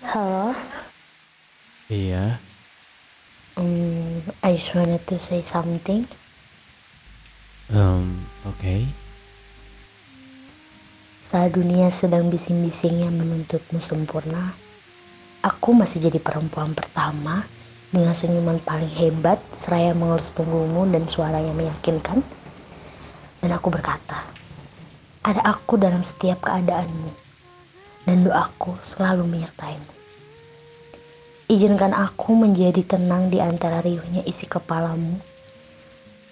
Halo. Iya. Um, I just wanted to say something. Um, oke. Okay. Saat dunia sedang bising-bisingnya menuntutmu sempurna, aku masih jadi perempuan pertama dengan senyuman paling hebat, seraya mengurus punggungmu dan suara yang meyakinkan. Dan aku berkata, ada aku dalam setiap keadaanmu dan doaku selalu menyertaimu. Izinkan aku menjadi tenang di antara riuhnya isi kepalamu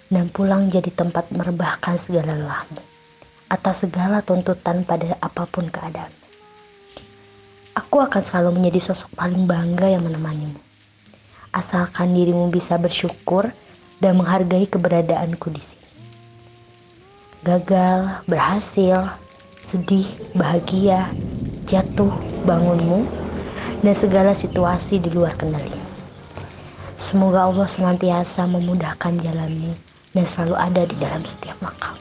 dan pulang jadi tempat merebahkan segala lelahmu atas segala tuntutan pada apa pun keadaan. Aku akan selalu menjadi sosok paling bangga yang menemanimu. Asalkan dirimu bisa bersyukur dan menghargai keberadaanku di sini. Gagal, berhasil, sedih, bahagia, jatuh, bangunmu, dan segala situasi di luar kendalimu. Semoga Allah senantiasa memudahkan jalanmu dan selalu ada di dalam setiap langkah.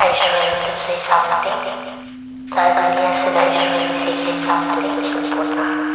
I just wanted to say something. Saat dunia sedang berisi something sempurna.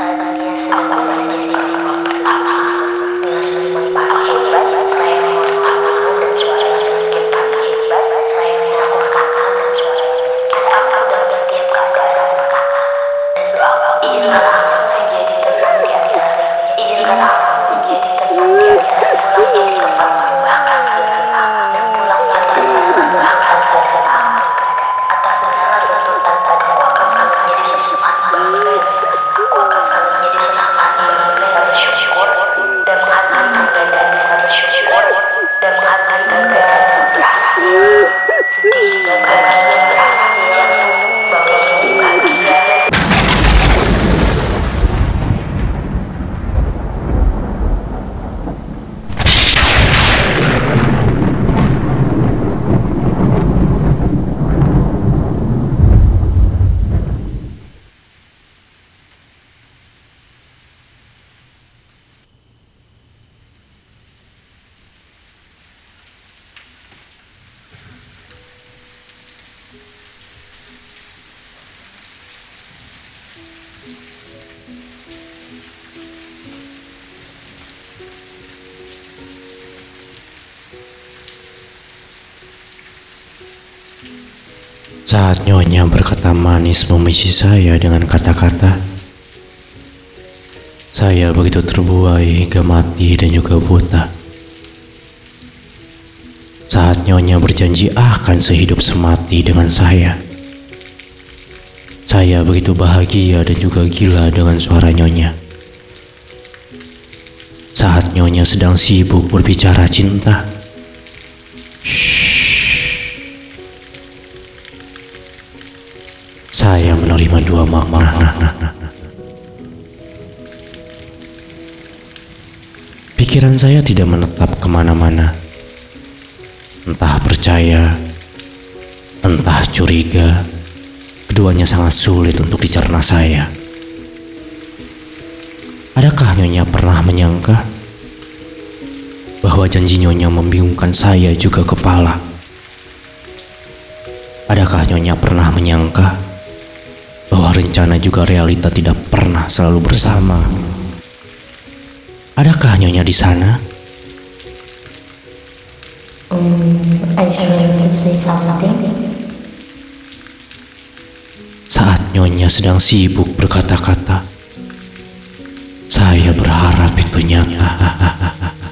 Saat nyonya berkata manis memuji saya dengan kata-kata, saya begitu terbuai hingga mati dan juga buta. Saat nyonya berjanji akan sehidup semati dengan saya, saya begitu bahagia dan juga gila dengan suara nyonya. Saat nyonya sedang sibuk berbicara cinta, saya menerima dua makna. Pikiran saya tidak menetap ke mana-mana. Entah percaya, entah curiga, keduanya sangat sulit untuk dicerna saya. Adakah Nyonya pernah menyangka bahwa janji Nyonya membingungkan saya juga kepala? Adakah Nyonya pernah menyangka bahwa rencana juga realita tidak pernah selalu bersama? Adakah Nyonya di sana? I say something. Saat Nyonya sedang sibuk berkata-kata, saya berharap itu nyata.